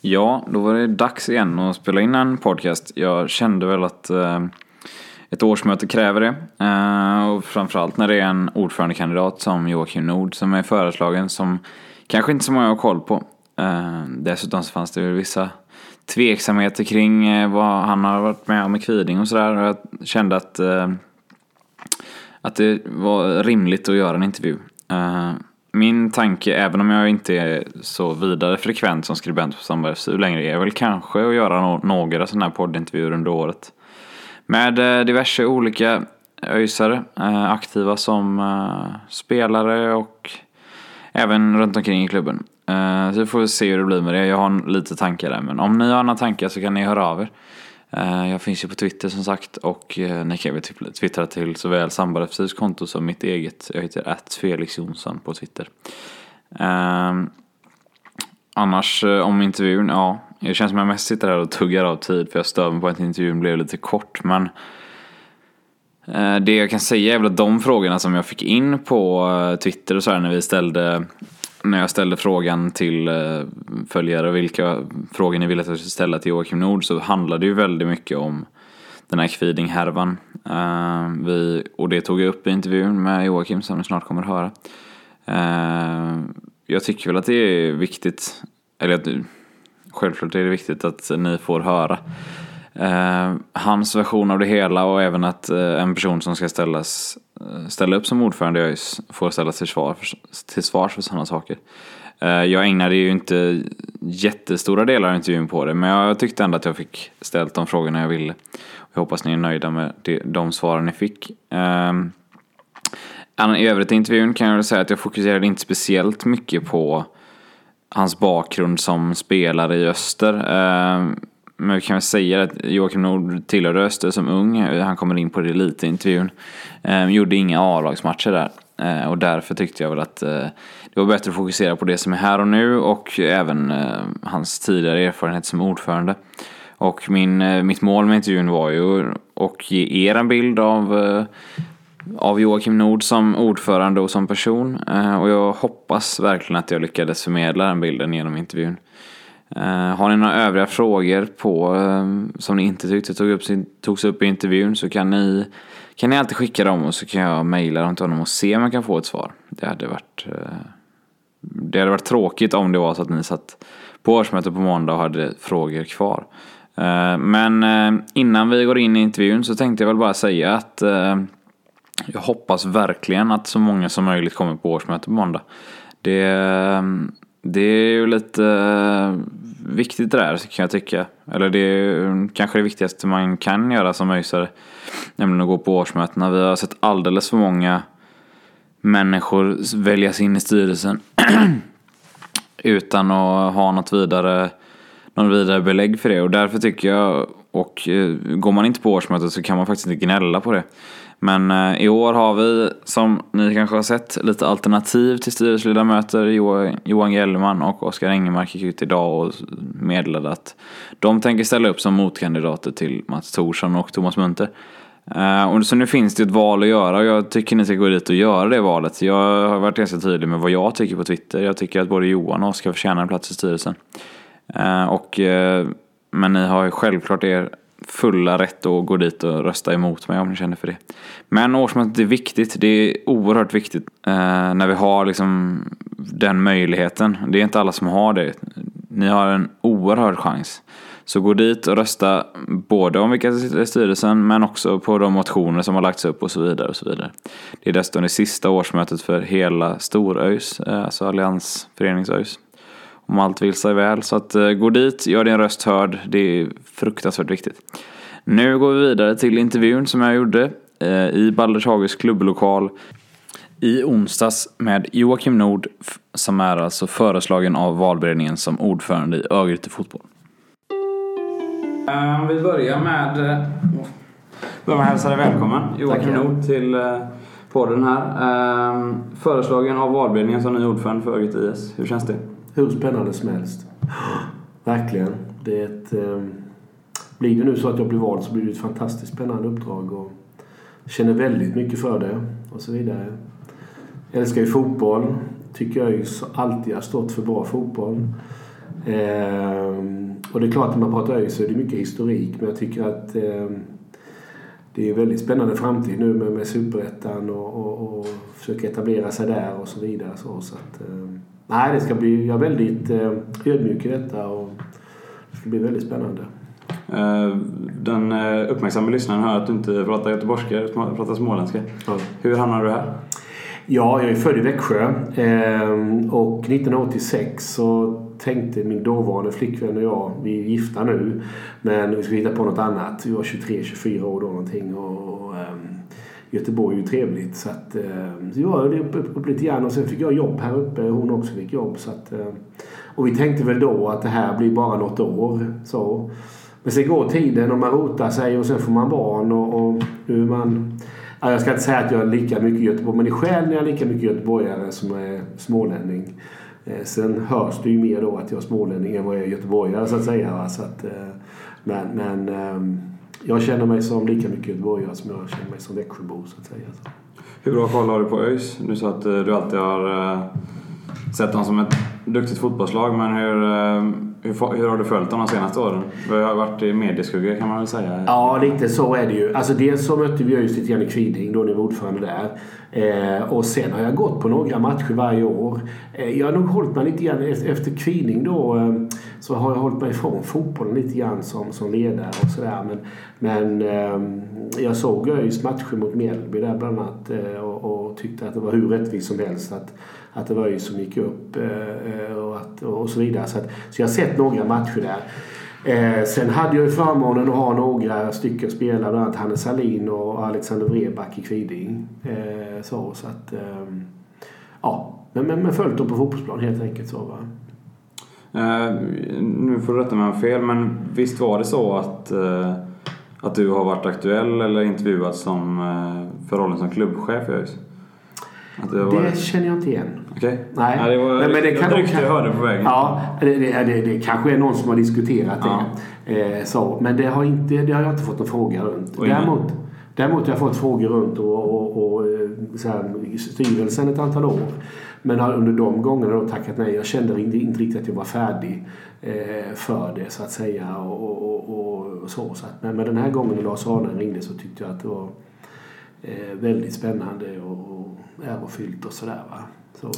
Ja, då var det dags igen att spela in en podcast. Jag kände väl att eh, ett årsmöte kräver det. Eh, och framförallt när det är en ordförandekandidat som Joakim Nord som är föreslagen som kanske inte så många har koll på. Eh, dessutom så fanns det väl vissa tveksamheter kring eh, vad han har varit med om i Kviding och sådär. Och jag kände att, eh, att det var rimligt att göra en intervju. Eh, min tanke, även om jag inte är så vidare frekvent som skribent på Sandberg FSU längre, är väl kanske att göra no några sådana här poddintervjuer under året. Med eh, diverse olika öjsare, eh, aktiva som eh, spelare och även runt omkring i klubben. Eh, så vi får se hur det blir med det. Jag har lite tankar där, men om ni har några tankar så kan ni höra av er. Eh, jag finns ju på Twitter som sagt och eh, ni kan väl twittra till såväl Sambal FCs konto som mitt eget. Jag heter att Felix Jonsson på Twitter. Ehm, annars eh, om intervjun, ja, det känns som jag mest sitter här och tuggar av tid för jag stör mig på att intervjun blev lite kort. Men det jag kan säga är väl att de frågorna som jag fick in på Twitter och så här när vi ställde när jag ställde frågan till eh, följare vilka frågor ni ville att jag skulle ställa till Joakim Nord så handlade det ju väldigt mycket om den här Kviding-härvan. Eh, vi, och det tog jag upp i intervjun med Joakim som ni snart kommer att höra. Eh, jag tycker väl att det är viktigt, eller att självklart är det viktigt att ni får höra eh, hans version av det hela och även att eh, en person som ska ställas, eh, ställa upp som ordförande i ÖIS får ställas till, svar, till svars för sådana saker. Eh, jag ägnade ju inte jättestora delar av intervjun på det men jag tyckte ändå att jag fick ställt de frågorna jag ville. Jag hoppas ni är nöjda med de, de svaren ni fick. Eh, I övrigt i intervjun kan jag väl säga att jag fokuserade inte speciellt mycket på hans bakgrund som spelare i Öster. Ehm, men vi kan väl säga att Joakim Nord tillhörde Öster som ung. Han kommer in på det lite i intervjun. Ehm, gjorde inga A-lagsmatcher där. Ehm, och därför tyckte jag väl att eh, det var bättre att fokusera på det som är här och nu och även eh, hans tidigare erfarenhet som ordförande. Och min, eh, mitt mål med intervjun var ju att ge er en bild av av Joakim Nord som ordförande och som person. Ehm, och jag hoppas verkligen att jag lyckades förmedla den bilden genom intervjun. Eh, har ni några övriga frågor på ehm, som ni inte tyckte tog upp, togs upp i intervjun så kan ni, kan ni alltid skicka dem och så kan jag mejla dem till honom och se om jag kan få ett svar. Det hade varit, eh, det hade varit tråkigt om det var så att ni satt på årsmötet på måndag och hade frågor kvar. Eh, men innan vi går in i intervjun så tänkte jag väl bara säga att jag hoppas verkligen att så många som möjligt kommer på årsmötet på måndag. Det, ehm, det är ju lite eh, viktigt det där kan jag tycka. Eller det är mm, kanske det viktigaste man kan göra som öjsare. Nämligen att gå på årsmötena. Vi har sett alldeles för många människor väljas in i styrelsen utan att ha något vidare, någon vidare belägg för det. Och därför tycker jag, och eh, går man inte på årsmötet så kan man faktiskt inte gnälla på det. Men eh, i år har vi, som ni kanske har sett, lite alternativ till styrelseledamöter. Johan Gellman och Oskar Engemark gick ut idag och meddelade att de tänker ställa upp som motkandidater till Mats Thorsson och Thomas Munter. Eh, så nu finns det ett val att göra och jag tycker ni ska gå dit och göra det valet. Jag har varit ganska tydlig med vad jag tycker på Twitter. Jag tycker att både Johan och Oskar förtjänar en plats i styrelsen. Eh, och, men ni har ju självklart er fulla rätt att gå dit och rösta emot mig om ni känner för det. Men årsmötet är viktigt. Det är oerhört viktigt eh, när vi har liksom den möjligheten. Det är inte alla som har det. Ni har en oerhörd chans. Så gå dit och rösta både om vilka som sitter i styrelsen men också på de motioner som har lagts upp och så vidare. och så vidare. Det är dessutom det sista årsmötet för hela Storöjs, eh, alltså Alliansföreningsöjs om allt vill sig väl. Så att eh, gå dit, gör din röst hörd. Det är fruktansvärt viktigt. Nu går vi vidare till intervjun som jag gjorde eh, i Balders Hages klubblokal i onsdags med Joakim Nord som är alltså föreslagen av valberedningen som ordförande i Örgryte Fotboll. Uh, vi börjar med, börjar med att hälsa dig välkommen Joakim Nord till podden här. Föreslagen av valberedningen som ny ordförande för Örgryte IS. Hur känns det? Hur spännande som helst. Verkligen. Det är ett, eh, blir det nu så att jag blir vald så blir det ett fantastiskt spännande uppdrag och känner väldigt mycket för det och så vidare. Jag älskar ju fotboll. Tycker jag ju alltid har stått för bra fotboll. Eh, och det är klart när man pratar ÖIS så är det mycket historik men jag tycker att eh, det är en väldigt spännande framtid nu med, med Superettan och, och, och försöka etablera sig där och så vidare. Så, så att, eh, nej, det ska bli, jag är väldigt eh, ödmjuk i detta och det ska bli väldigt spännande. Eh, Den eh, uppmärksamma lyssnaren hör att du inte pratar göteborgska, du pratar småländska. Ja. Hur hamnade du här? Ja, jag är född i Växjö ehm, och 1986 så tänkte min dåvarande flickvän och jag, vi är gifta nu, men vi ska hitta på något annat. Vi var 23-24 år då någonting och ehm, Göteborg är ju trevligt så att ehm, så var det upp, upp, upp lite grann och sen fick jag jobb här uppe, hon också fick jobb så att ehm, och vi tänkte väl då att det här blir bara något år så. Men sen går tiden och man rotar sig och sen får man barn och, och nu är man Ja, jag ska inte säga att jag är lika mycket Göteborg, men i själen är jag lika mycket göteborgare som är smålänning. Eh, sen hörs det ju mer då att jag är smålänning än vad jag är göteborgare så att säga. Så att, eh, men men ehm, jag känner mig som lika mycket göteborgare som jag känner mig som Växjöbo så att säga. Hur bra koll har du på ÖIS? Du sa att eh, du alltid har eh, sett dem som ett duktigt fotbollslag, men hur, eh, hur, hur har du följt dem de senaste åren? Vi har varit i medieskugga kan man väl säga. Ja, lite så är det ju. Alltså dels så mötte vi ÖIS lite grann i Kviding då ni var ordförande där. Eh, och sen har jag gått på några matcher varje år. Eh, jag har nog hållit mig lite grann efter, efter Kviding då eh, så har jag hållit mig ifrån fotbollen lite grann som, som ledare och sådär. Men, men eh, jag såg ÖIS matcher mot Mjällby där bland annat eh, och, och tyckte att det var hur rättvist som helst att, att det var ÖIS som gick upp eh, eh, och, att, och så vidare. Så, att, så jag har sett några matcher där. Eh, sen hade jag ju förmånen att ha några stycken spelare, bland annat Hannes Salin och Alexander Vreback i Kviding. Eh, så, så att, eh, ja, men, men, men följt dem på fotbollsplan helt enkelt. Så, va? Eh, nu får du rätta mig om jag fel, men visst var det så att, eh, att du har varit aktuell eller intervjuad som, eh, för rollen som klubbchef i ÖIS? Det känner jag inte igen. Okej. Nej. det var Nej, men det kan- rykte jag hörde på vägen. Ja, det, det, det, det kanske är någon som har diskuterat Ja. det. Eh, så, men det har, inte, det har jag inte fått någon fråga runt. Och Däremot, däremot har jag fått frågor runt och, och, och i styrelsen ett antal år. Men har under de gångerna då tackat nej. Jag kände inte, inte riktigt att jag var färdig eh, för det så att säga. Och, och, och, och så, så att, men, men den här gången när Lars Arne ringde så tyckte jag att det var eh, väldigt spännande och, och ärofyllt och sådär. Va? Så.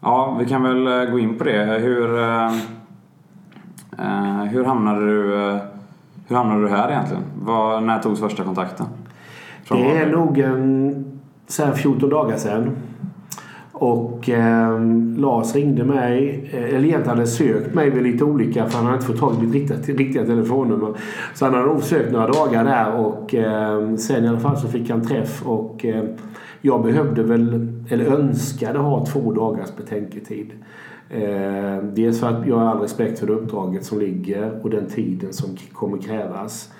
Ja, vi kan väl eh, gå in på det. Hur, eh, eh, hur, hamnade, du, eh, hur hamnade du här egentligen? Var, när togs första kontakten? Från Det är nog en, så här 14 dagar sedan. Och eh, Lars ringde mig, eh, eller egentligen hade sökt mig vid lite olika för han hade inte fått tag i mitt riktiga, riktiga telefonnummer. Så han hade nog sökt några dagar där och eh, sen i alla fall så fick han träff och eh, jag behövde väl, eller önskade ha två dagars betänketid. Eh, dels för att jag har all respekt för det uppdraget som ligger och den tiden som kommer krävas.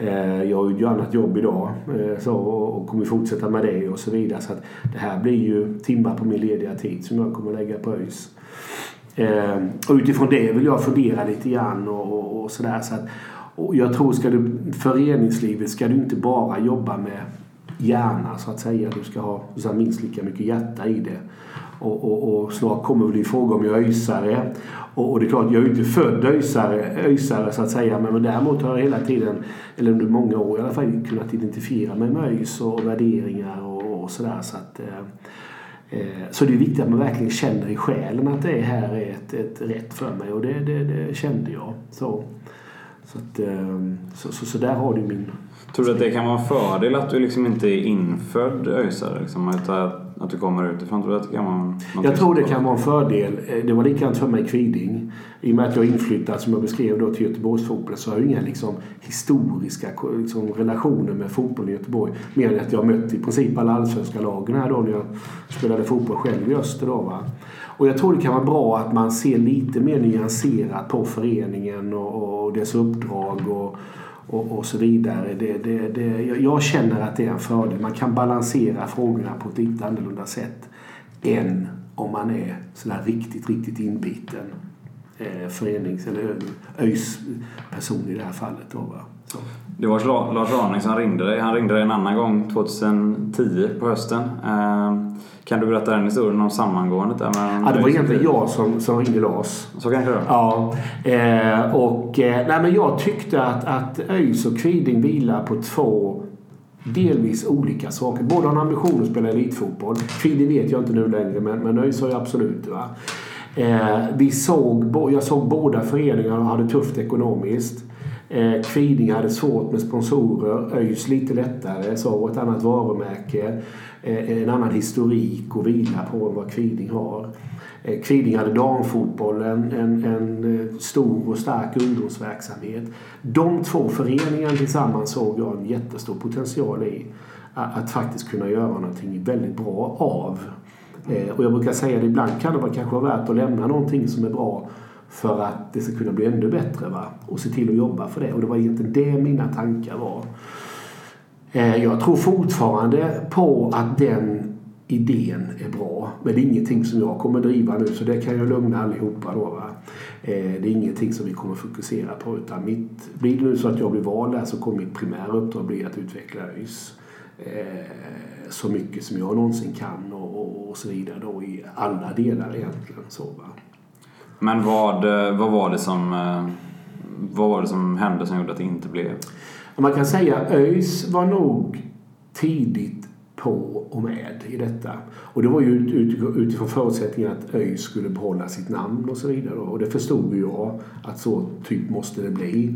Eh, jag har ju ett annat jobb idag eh, så, och kommer fortsätta med det och så vidare. Så att det här blir ju timmar på min lediga tid som jag kommer lägga på ÖIS. Eh, och utifrån det vill jag fundera lite grann och, och, och sådär. Så att, och jag tror ska du, föreningslivet ska du inte bara jobba med hjärna så att säga. Du ska ha så minst lika mycket hjärta i det. Och, och, och snart kommer väl din fråga om jag är öisare. Och, och det är klart, jag är ju inte född öisare, öisare så att säga. Men, men däremot har jag hela tiden, eller under många år i alla fall, kunnat identifiera mig med ÖIS och värderingar och, och sådär. Så att, eh, eh, så det är viktigt att man verkligen känner i själen att det här är ett, ett rätt för mig. Och det, det, det kände jag. Så, så, att, eh, så, så, så där har du min... Tror du att det kan vara en fördel att du liksom inte är infödd öisare? Liksom, att du kommer utifrån? Tror du att det kan vara Jag tror det kan vara en fördel. Eh, Det var likadant för mig i Kviding. I och med att jag är inflyttad, som jag beskrev, då, till Göteborgsfotbollen så har jag inga liksom, historiska liksom, relationer med fotboll i Göteborg. Mer än att jag har mött i princip alla allsvenska lagen här då när jag spelade fotboll själv i Öster. Då, va? Och jag tror det kan vara bra att man ser lite mer nyanserat på föreningen och, och dess uppdrag och, och, och så vidare. Det, det, det, jag- känner att det är en fördel. Man kan balansera frågorna på ett lite annorlunda sätt än om man är sådär riktigt, riktigt inbiten eh, förenings eller ÖIS person i det här fallet. Då, va? Så. Det var Lars Raning som ringde dig. Han ringde dig en annan gång 2010 på hösten. Eh, kan du berätta den historien om sammangåendet? Där med ja, det var egentligen jag som, som ringde Lars. Så kanske det Ja. Eh, och, eh, nej, men jag tyckte att, att ÖIS och Kviding vilar på två delvis olika saker. Båda har en ambition att spela elitfotboll. Kviding vet jag inte nu längre, men, men ÖIS har ju absolut. Va? Eh, vi såg, jag såg båda föreningarna hade tufft ekonomiskt. Eh, Kviding hade svårt med sponsorer. ÖIS lite lättare. Så ett annat varumärke. Eh, en annan historik att vila på än vad Kviding har. Eh, Kviding hade damfotbollen, en, en eh, stor och stark ungdomsverksamhet. De två föreningarna tillsammans såg jag en jättestor potential i. Att faktiskt kunna göra någonting väldigt bra av. Eh, och jag brukar säga att ibland kan det kanske vara värt att lämna någonting som är bra för att det ska kunna bli ännu bättre. Va? Och se till att jobba för det. Och det var egentligen det mina tankar var. Eh, jag tror fortfarande på att den idén är bra. Men det är ingenting som jag kommer driva nu så det kan jag lugna allihopa då. Va? Eh, det är ingenting som vi kommer fokusera på utan mitt, blir det nu så att jag blir vald där så kommer mitt primära uppdrag bli att utveckla ÖIS eh, så mycket som jag någonsin kan och, och, och så vidare då i alla delar egentligen. Så, va? Men vad, eh, vad, var det som, eh, vad var det som hände som gjorde att det inte blev? Man kan säga att ÖIS var nog tidigt på och med i detta. Och det var ju utifrån förutsättningen att ÖIS skulle behålla sitt namn och så vidare. Och det förstod ju jag att så typ måste det bli.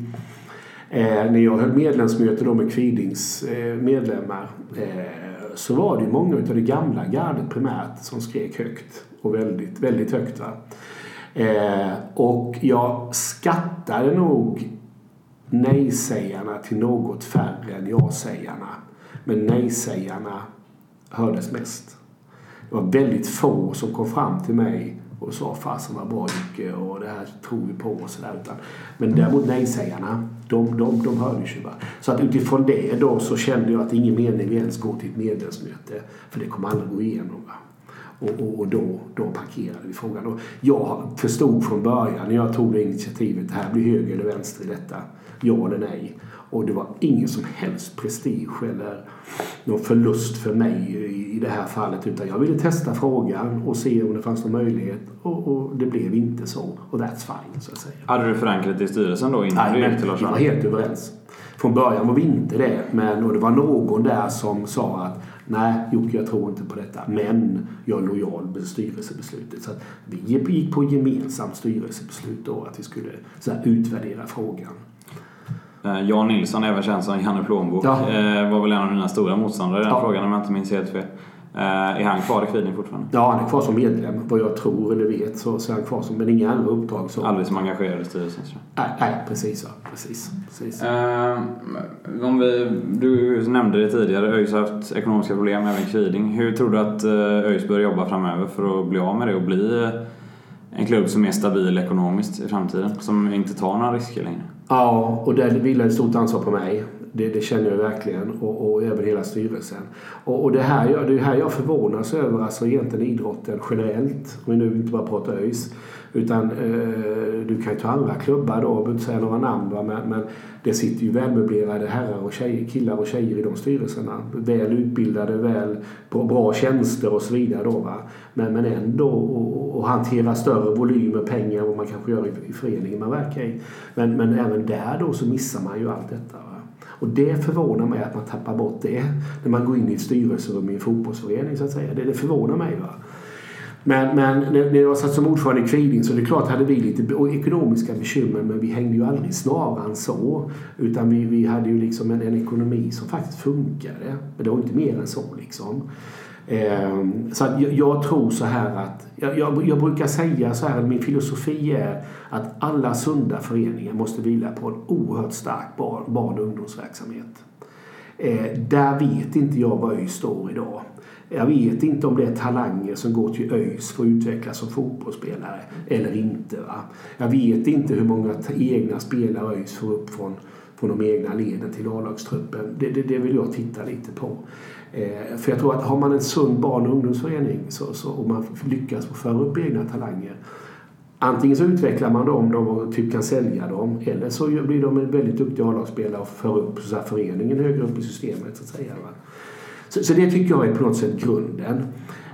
Eh, när jag höll medlemsmöte då med Kvidings eh, medlemmar eh, så var det många av det gamla gardet primärt som skrek högt. Och väldigt, väldigt högt. Va? Eh, och jag skattade nog nej-sägarna till något färre än ja-sägarna. Men nej-sägarna hördes mest. Det var väldigt få som kom fram till mig och sa fasen vad bra Jocke och det här tror vi på och sådär. Men däremot nej-sägarna, de, de, de hördes ju. bara. Så att utifrån det då så kände jag att det är ingen mening att ens gå till ett medlemsmöte. För det kommer aldrig gå igenom. Va? Och, och, och, då, då parkerade vi frågan. Och jag förstod från början när jag tog det initiativet, det här blir höger eller vänster i detta ja eller nej. Och det var ingen som helst prestige eller någon förlust för mig i det här fallet. Utan jag ville testa frågan och se om det fanns någon möjlighet. Och, och det blev inte så. Och that's fine, så att säga. Hade du förankrat i styrelsen då innan Nej, du gick till Lars vi var helt överens. Från början var vi inte det. Men och det var någon där som sa att nej Jocke jag tror inte på detta. Men jag är lojal med styrelsebeslutet. Så vi gick på gemensamt styrelsebeslut då att vi skulle så här, utvärdera frågan. Eh, Jan Nilsson, även känd som Janne Plånbok, ja. Eh, var väl en av dina stora motståndare i den ja. frågan om jag inte minns helt fel. Eh, är han kvar i Kviding fortfarande? Ja, han är kvar som medlem. Vad jag tror eller vet så, så är han kvar som, men inga andra uppdrag. Så. Aldrig som engagerad i styrelsen? Nej, nej, precis. Ja. precis, precis. Uh, om vi, du nämnde det tidigare, ÖIS har haft ekonomiska problem, även Kviding. Hur tror du att ÖIS bör jobba framöver för att bli av med det och bli en klubb som är stabil ekonomiskt i framtiden? Som inte tar några risker längre? Ja, och det vilar ett stort ansvar på mig. Det, det känner jag verkligen och, och över hela styrelsen. Och, och det, här, det är här jag förvånas över alltså egentligen idrotten generellt. Om vi nu inte bara pratar ÖIS. Utan eh, du kan ju ta andra klubbar då, jag behöver inte säga några namn. Va? Men, men det sitter ju välmöblerade herrar och tjejer, killar och tjejer i de styrelserna. Väl utbildade, väl bra, bra tjänster och så vidare. Då, va? Men, men ändå och, och hantera större volymer pengar än vad man kanske gör i, i föreningen man verkar i. Men, men även där då så missar man ju allt detta. Va? Och det förvånar mig att man tappar bort det när man går in i ett styrelserum i en fotbollsförening så att säga. Det, det förvånar mig. Va? Men, men när jag satt som ordförande i Kviding så det är klart hade vi lite ekonomiska bekymmer men vi hängde ju aldrig snaran så. Utan vi, vi hade ju liksom en, en ekonomi som faktiskt funkade. Men det var inte mer än så liksom. Eh, så jag, jag, tror så här att, jag, jag, jag, brukar säga så här min filosofi är att alla sunda föreningar måste vila på en oerhört stark barn, barn och ungdomsverksamhet. Eh, där vet inte jag var ÖIS står idag. Jag vet inte om det är talanger som går till ÖIS för att utvecklas som fotbollsspelare eller inte. Va? Jag vet inte hur många egna spelare ÖIS får upp från, från de egna leden till A-lagstruppen. Det, det, det, vill jag titta lite på. Eh, för jag tror att har man en sund barn och ungdomsförening så, så, och man lyckas föra upp egna talanger Antingen så utvecklar man dem de och typ kan sälja dem eller så blir de en väldigt duktig A-lagsspelare och för upp så här, föreningen högre upp i systemet. Så, att säga, va? Så, så det tycker jag är på något sätt grunden.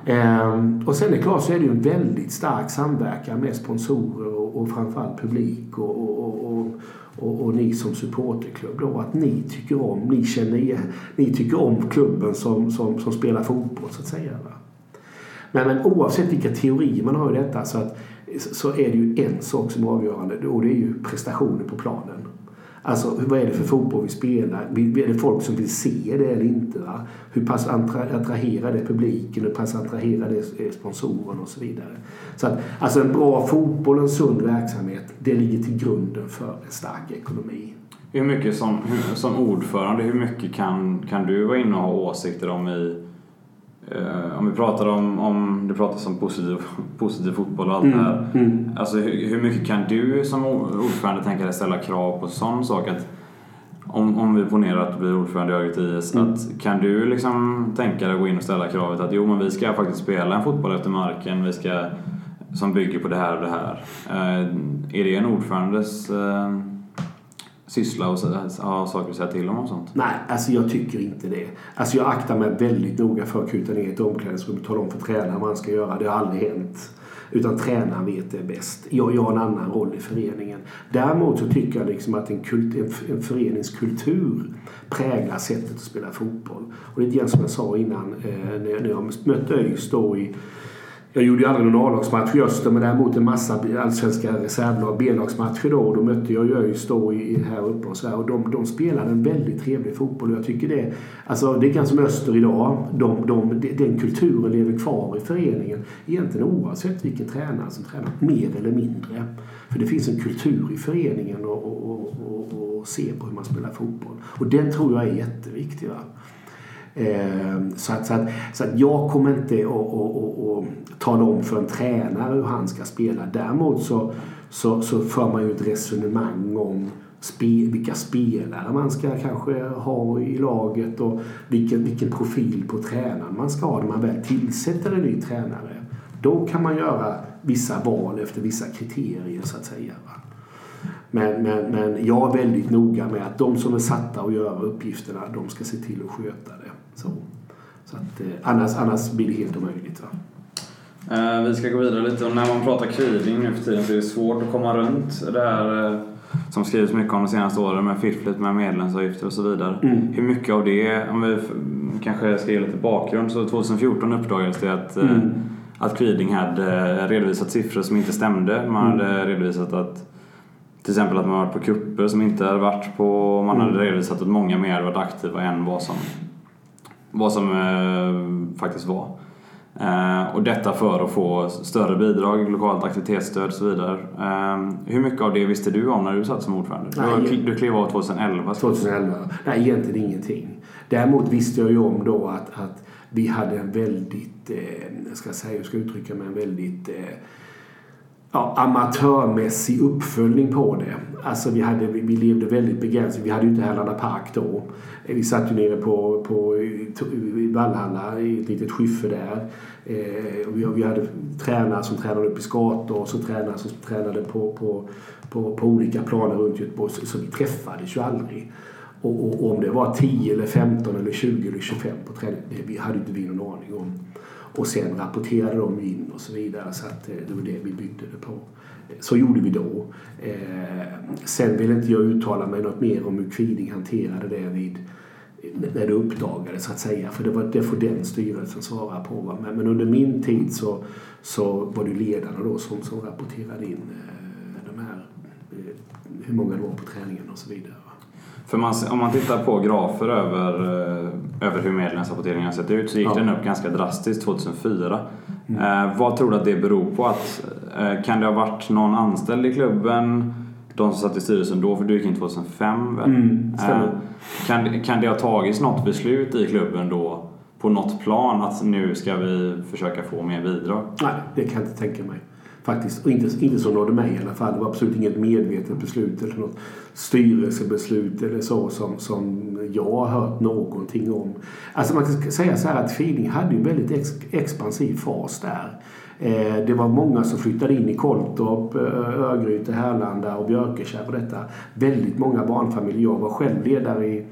Ehm, och sen är det klart så är det ju en väldigt stark samverkan med sponsorer och, och framförallt publik och, och, och, och, och ni som supporterklubb. Då, att ni tycker om, ni känner igen, ni tycker om klubben som, som, som spelar fotboll så att säga. Va? Men, men oavsett vilka teorier man har i detta så, att, så är det ju en sak som är avgörande och det är ju prestationen på planen. Alltså vad är det för fotboll vi spelar? Är det folk som vill se det eller inte? Va? Hur pass attraherar det publiken? Hur pass attraherar det eh, sponsorerna och så vidare? Så att, alltså en bra fotboll och en sund verksamhet, det ligger till grunden för en stark ekonomi. Hur mycket som, som ordförande, hur mycket kan, kan du vara inne och ha åsikter om i Uh, om vi pratar om, om det pratas om positiv, positiv fotboll och allt mm, det här. Mm. Alltså hur, hur, mycket kan du som ordförande tänka dig ställa krav på sån sak? Att om, om vi ponerar att du blir ordförande i Örgryte IS, mm. att kan du liksom tänka dig att gå in och ställa kravet att jo men vi ska faktiskt spela en fotboll efter marken, vi ska, som bygger på det här och det här. Uh, är det en ordförandes uh, syssla och alltså, ha saker att säga till om och sånt? Nej, alltså jag tycker inte det. Alltså jag aktar mig väldigt noga för att kuta ner ett omklädningsrum och tala om för tränaren vad han ska göra. Det har aldrig hänt. Utan tränaren vet det bäst. Jag, jag har en annan roll i föreningen. Däremot så tycker jag liksom att en, kult, en, en föreningskultur präglar sättet att spela fotboll. Och det är lite som jag sa innan eh, när, när jag mötte ÖIS då i jag gjorde ju aldrig någon A-lagsmatch i Öster men däremot en massa allsvenska reservlag, B-lagsmatcher då. Och då mötte jag ju ÖIS då i, här uppe och så här. Och de, de spelade en väldigt trevlig fotboll. Och jag tycker det, alltså det är ganska som Öster idag. De, de, den kulturen lever kvar i föreningen. Egentligen oavsett vilken tränare som tränar, mer eller mindre. För det finns en kultur i föreningen och, och, och, och se på hur man spelar fotboll. Och den tror jag är jätteviktig. Va? Ehm, så att, så, att, så att jag kommer inte att tala om för en tränare hur han ska spela. Däremot så, så, så för man ju ett resonemang om spe, vilka spelare man ska kanske ha i laget och vilken, vilken profil på tränaren man ska ha när man väl tillsätter en ny tränare. Då kan man göra vissa val efter vissa kriterier så att säga. Men, men, men jag är väldigt noga med att de som är satta att göra uppgifterna, de ska se till att sköta det. Så, så att, eh, annars, annars blir det helt omöjligt. Va? Eh, vi ska gå vidare lite och när man pratar kviding nu för tiden så är det svårt att komma runt det här eh, som skrivs mycket om de senaste åren med fifflet med medlemsavgifter och så vidare. Mm. Hur mycket av det, om vi kanske ska ge lite bakgrund, så 2014 uppdagades det att, mm. att Kviding hade redovisat siffror som inte stämde. Man hade mm. redovisat att till exempel att man varit på kupper som inte hade varit på, man hade mm. redovisat att många mer hade varit aktiva än vad som vad som eh, faktiskt var. Eh, och detta för att få större bidrag, lokalt aktivitetsstöd och så vidare. Eh, hur mycket av det visste du om när du satt som ordförande? Nej, du, du klev av 2011. 2011? Nej, egentligen ingenting. Däremot visste jag ju om då att, att vi hade en väldigt, eh, ska jag säga, jag ska uttrycka mig, en väldigt eh, ja, amatörmässig uppföljning på det. Alltså vi, hade, vi levde väldigt begränsat. Vi hade ju inte Härlanda Park då. Vi satt ju nere på, på i Vallhalla i ett litet skyffe där. Eh, vi, vi hade tränare som tränade upp i skator och så tränare som tränade på, på, på, på olika planer runt Göteborg. Så, så vi träffades ju aldrig. Och, och, och, om det var 10 eller 15 eller 20 eller 25 på träning, det hade inte vi någon aning om. Och sen rapporterade de in och så vidare. Så att eh, det var det vi byggde det på. Så gjorde vi då. Eh, sen vill inte jag uttala mig något mer om hur Kviding hanterade det vid när det uppdagades så att säga. För det, var, det får den styrelsen svara på. Men, men, under min tid så, så var det ledarna då som, som rapporterade in eh, de här, eh, hur många det var på träningen och så vidare. För man, om man tittar på grafer över, eh, över hur medlemsrapporteringen har sett ut så gick ja. den upp ganska drastiskt 2004. Mm. Eh, vad tror du att det beror på? Att, eh, kan det ha varit någon anställd i klubben? De som satt i styrelsen då, för du gick in 2005 väl? Mm, eh, kan, kan det ha tagits något beslut i klubben då på något plan att nu ska vi försöka få mer bidrag? Nej, det kan jag inte tänka mig. Faktiskt. Och inte, inte som nådde mig i alla fall. Det var absolut inget medvetet beslut eller något styrelsebeslut eller så som, som jag har hört någonting om. Alltså man kan säga så här att Feeding hade en väldigt ex, expansiv fas där. Eh, det var många som flyttade in i Koltorp, eh, Örgryte, Härlanda och Björkekärr och detta. Väldigt många barnfamiljer. Jag var själv ledare i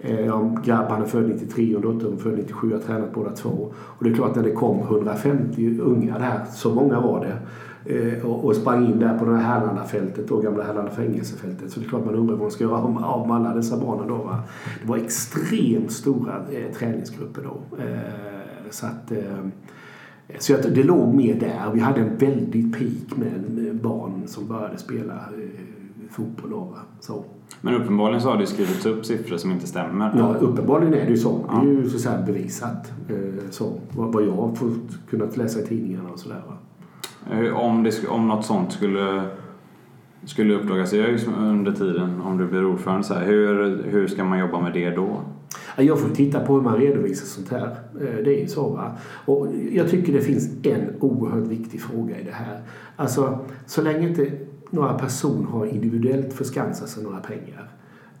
eh, Ja, grabbarna är född 93 och dottern född 97. Jag har tränat båda två. Och det är klart när det kom 150 unga där, så många var det. Eh, och sprang in där på det här Härlandafältet, då gamla Härlanda fängelsefältet. Så det är klart man undrar vad man ska göra av med alla dessa barnen då. Va? Det var extremt stora eh, träningsgrupper då. Eh, så att, eh, så att det låg mer där. Vi hade en väldigt peak med barn som började spela eh, fotboll då. Så. Men uppenbarligen så har det skrivits upp siffror som inte stämmer. Ja, uppenbarligen är det ju så. Det är ju så bevisat. Eh, så, vad jag har fått kunnat läsa i tidningarna och sådär. Om, det, om något sånt skulle, skulle uppdagas i ÖIS under tiden, om du blir ordförande, så här, hur, hur ska man jobba med det då? Jag får titta på hur man redovisar sånt här. Eh, det är ju så. Va? Och jag tycker det finns en oerhört viktig fråga i det här. Alltså, så länge inte några personer har individuellt förskansat sig några pengar.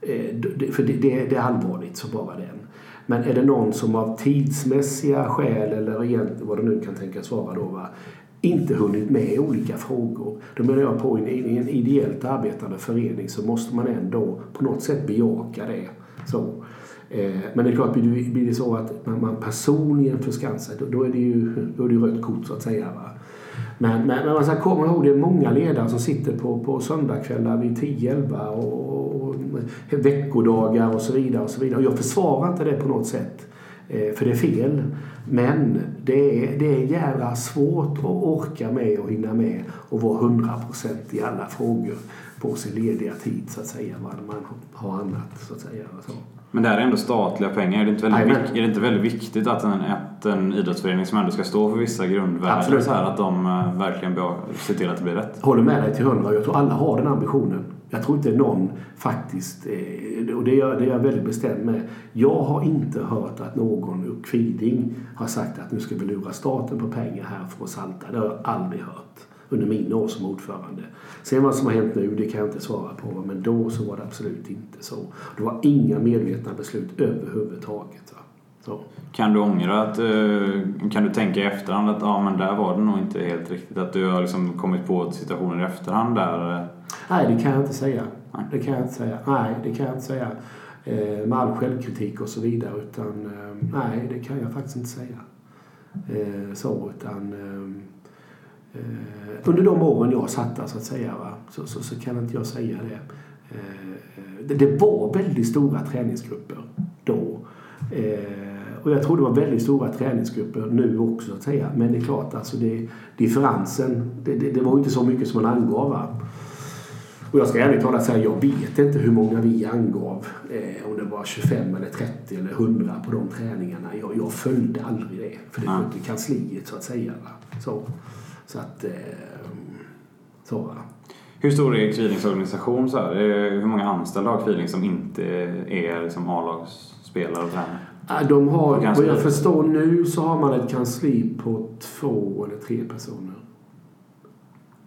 Eh, för det, det, är allvarligt så bara den. Men är det någon som av tidsmässiga skäl eller egentligen vad det nu kan tänkas vara då va, inte hunnit med olika frågor. Då menar jag på i en ideellt arbetande förening så måste man ändå på något sätt bejaka det. Så. Eh, men det är klart, blir det så att man personligen förskansar sig då är det ju då är det rött kort så att säga. Va? Men, men, men man ska komma ihåg det är många ledare som sitter på, på söndagskvällar vid 10-11 och, och, veckodagar och så vidare. Och så vidare. Och jag försvarar inte det på något sätt. Eh, för det är fel. Men det är, det är jävla svårt att orka med och hinna med och vara 100% i alla frågor på sin lediga tid så att säga. Man har annat så att säga. Så. Men det här är ändå statliga pengar. Är det inte väldigt, vik- är det inte väldigt viktigt att en, att en idrottsförening som ändå ska stå för vissa grundvärden så här, att de uh, verkligen ser till att det blir rätt? Håller med dig till hundra. Jag tror alla har den ambitionen. Jag tror inte någon faktiskt, eh, och det är, jag, det är jag väldigt bestämd med. Jag har inte hört att någon ur Kviding har sagt att nu ska vi lura staten på pengar här för att salta. Det har jag aldrig hört under mina år som ordförande. Sen vad som har hänt nu, det kan jag inte svara på. Men då så var det absolut inte så. Det var inga medvetna beslut överhuvudtaget. Va? Så. Kan du ångra att, eh, kan du tänka i efterhand att ja, men där var det nog inte helt riktigt? Att du har liksom kommit på situationer i efterhand där? Eh? Nej, det kan jag inte säga. Nej. Det kan jag inte säga. Nej, det kan jag inte säga. Eh, med all självkritik och så vidare. Utan eh, nej, det kan jag faktiskt inte säga. Eh, så, utan eh, eh, under de åren jag satt där så att säga va, så, så, så, kan inte jag säga det. Eh, det. det. var väldigt stora träningsgrupper då. Eh, och jag tror det var väldigt stora träningsgrupper nu också så att säga. Men det är klart, alltså det, differensen, det, det, det var inte så mycket som man angav. Va? Och jag ska ärligt talat säga, jag vet inte hur många vi angav. Eh, om det var 25 eller 30 eller 100 på de träningarna. Jag, jag följde aldrig det. För det var inte kansliet så att säga. Va? Så. Så att... Eh, så. Hur stor är Kvidings organisation? Så här? Hur många anställda har Kviding som inte är liksom A-lagsspelare och tränare? De har, vad jag förstår nu så har man ett kansli på två eller tre personer.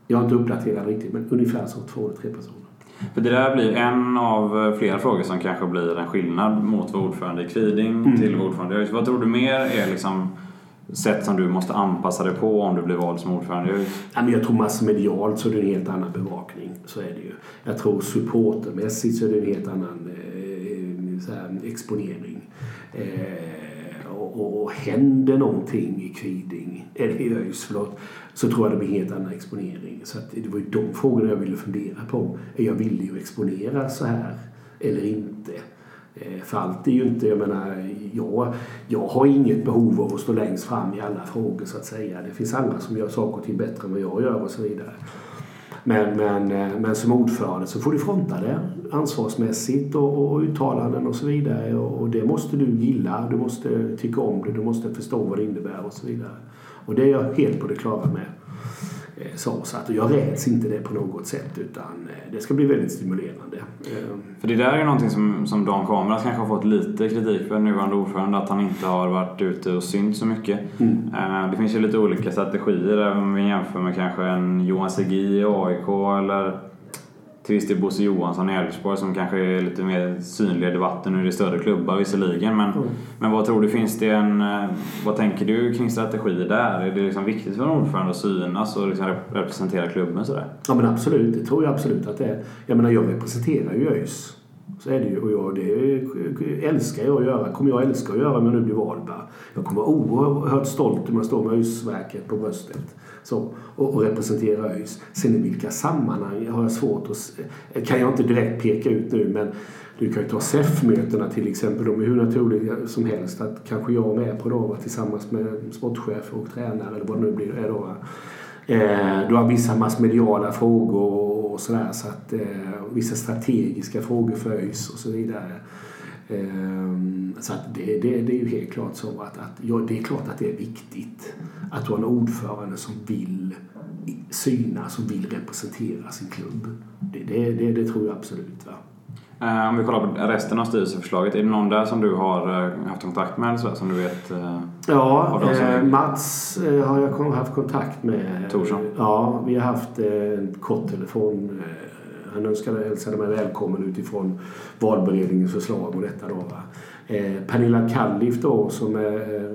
Jag har inte uppdaterat riktigt, men ungefär så två eller tre personer. För det där blir en av flera frågor som kanske blir en skillnad mot vara ordförande i Kviding mm. till ordförande Vad tror du mer är liksom sätt som du måste anpassa dig på om du blir vald som ordförande? jag tror massmedialt så är det en helt annan bevakning. Så är det ju. Jag tror supportermässigt så är det en helt annan eh, exponering. Eh, och, och händer någonting i Kviding, eller i ÖIS, förlåt, så tror jag det blir en helt annan exponering. Så att det var ju de frågorna jag ville fundera på. Är jag villig att exponera så här eller inte? Eh, för allt är ju inte, jag menar, jag, jag har inget behov av att stå längst fram i alla frågor så att säga. Det finns andra som gör saker och ting bättre än vad jag gör och så vidare. Men, men, eh, men som ordförande så får du fronta det ansvarsmässigt och, och uttalanden och så vidare. Och, och, det måste du gilla, du måste tycka om det, du måste förstå vad det innebär och så vidare. Och det är jag helt på det klara med. Eh, så, så att jag räds inte det på något sätt utan eh, det ska bli väldigt stimulerande. Eh, för det där är någonting som, som Dan Kameras kanske har fått lite kritik för, nuvarande ordförande, att han inte har varit ute och synt så mycket. Mm. Det finns ju lite olika strategier om vi jämför med kanske en Johan Segi i AIK eller till viss del Bosse Johansson i Elfsborg som kanske är lite mer synlig i debatten nu. Det är större klubbar visserligen. Men, Mm. men vad tror du, finns det en... eh, Vad tänker du kring strategi där? Är det liksom viktigt för en ordförande att synas och liksom rep- representera klubben sådär? Ja men absolut, det tror jag absolut att det är. Jag menar jag representerar ju ÖIS. Så är det ju. Och jag, det älskar jag att göra. kommer jag älska att göra om jag nu blir vald. Jag kommer vara oerhört stolt om jag står med ÖIS-verket på bröstet. Så, och, och representera ÖIS. Sen i vilka sammanhang har jag svårt att... kan jag inte direkt peka ut nu men du kan ju ta SEF-mötena till exempel. De är hur naturliga som helst. Att kanske jag är med på dem tillsammans med sportchef och tränare eller vad det nu blir. Är då. Eh, du har vissa massmediala frågor och sådär. Så att, eh, vissa strategiska frågor för ÖIS och så vidare. Eh, så att det, det, det är ju helt klart så att, att ja, det är klart att det är viktigt att du har en ordförande som vill synas och vill representera sin klubb. Det, det, det, det tror jag absolut. Va? Eh, Om vi kollar på resten av styrelseförslaget. Är det någon där som du har eh, haft kontakt med eller som du vet? eh, Ja, är- Mats har jag haft kontakt med. Thorsson? Ja, vi har haft en kort telefon. Han önskade, hälsade mig välkommen utifrån valberedningens förslag och detta då. Va? Pernilla Kallif då som är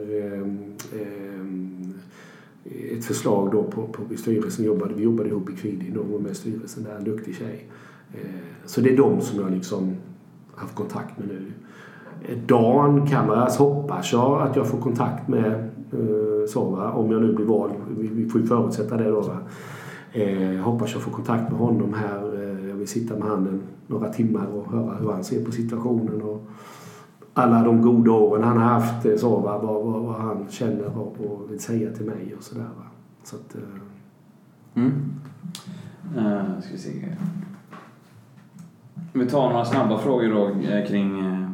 ett förslag då på, på styrelsen. Jobbade, vi jobbade ihop i Kvidin och hon var med i styrelsen där. En duktig tjej. Eh, så det är de som jag liksom haft kontakt med nu. Eh, Dan Kamaras hoppas jag att jag får kontakt med eh, så, va? om jag nu blir vald. Vi, får ju förutsätta det då. Va? Eh, hoppas jag får kontakt med honom här. Eh, jag vill sitta med honom några timmar och höra hur han ser på situationen. Och alla de goda åren han har haft. eh, Så, va? Vad, vad, vad han känner och, och vill säga till mig och sådär. Så att, eh, Mm. Uh, ska vi se. Vi tar några snabba frågor då eh, kring eh,